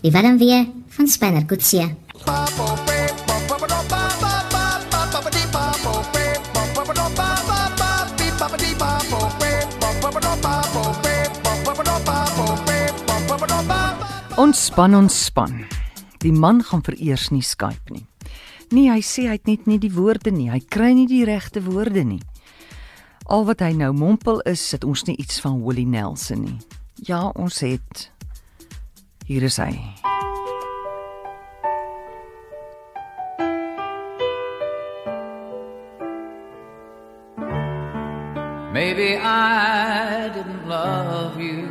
Die warm weer van Spanner Coetzee. Ontspan, ontspan. Die man gaan vereers nie Skype nie. Nee, hy sê hy het net nie die woorde nie. Hy kry nie die regte woorde nie. Al wat hy nou mompel is dat ons nie iets van Willie Nelson nie. Ja, ons het. Hier is hy. Maybe I didn't love you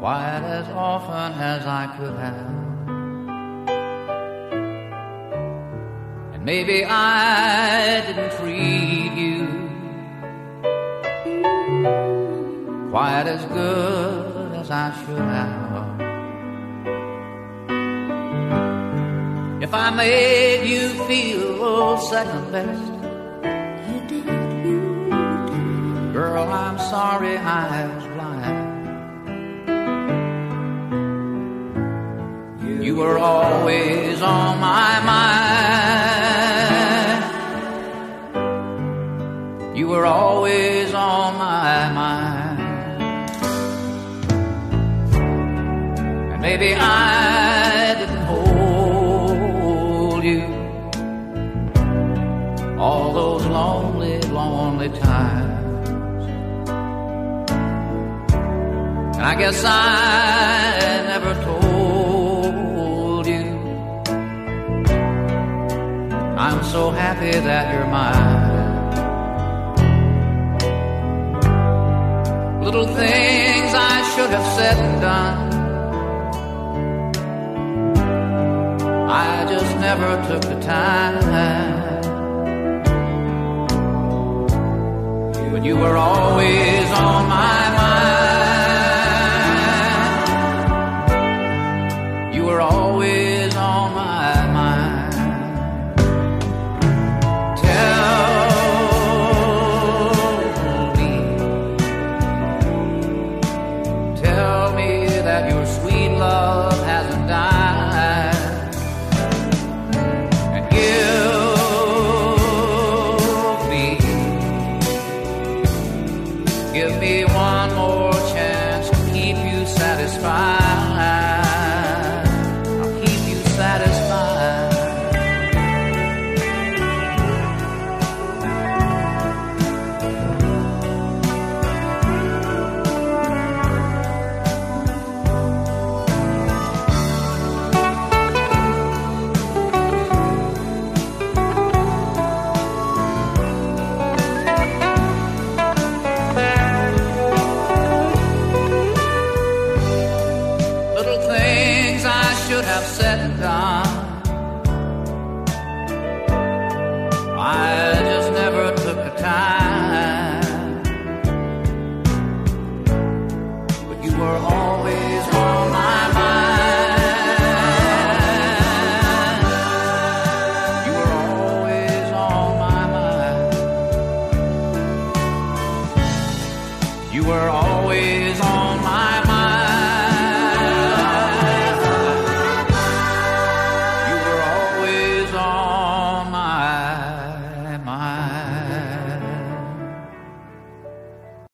quite as often as I could have. And maybe I didn't treat quite as good as I should have. If I made you feel oh, second best, You did. girl, I'm sorry I was blind. You were always on my mind. You were always on my mind. Maybe I didn't hold you all those lonely, lonely times. And I guess I never told you I'm so happy that you're mine. Little things I should have said and done. I just never took the time. But you were always Give me one more chance to keep you satisfied. You were always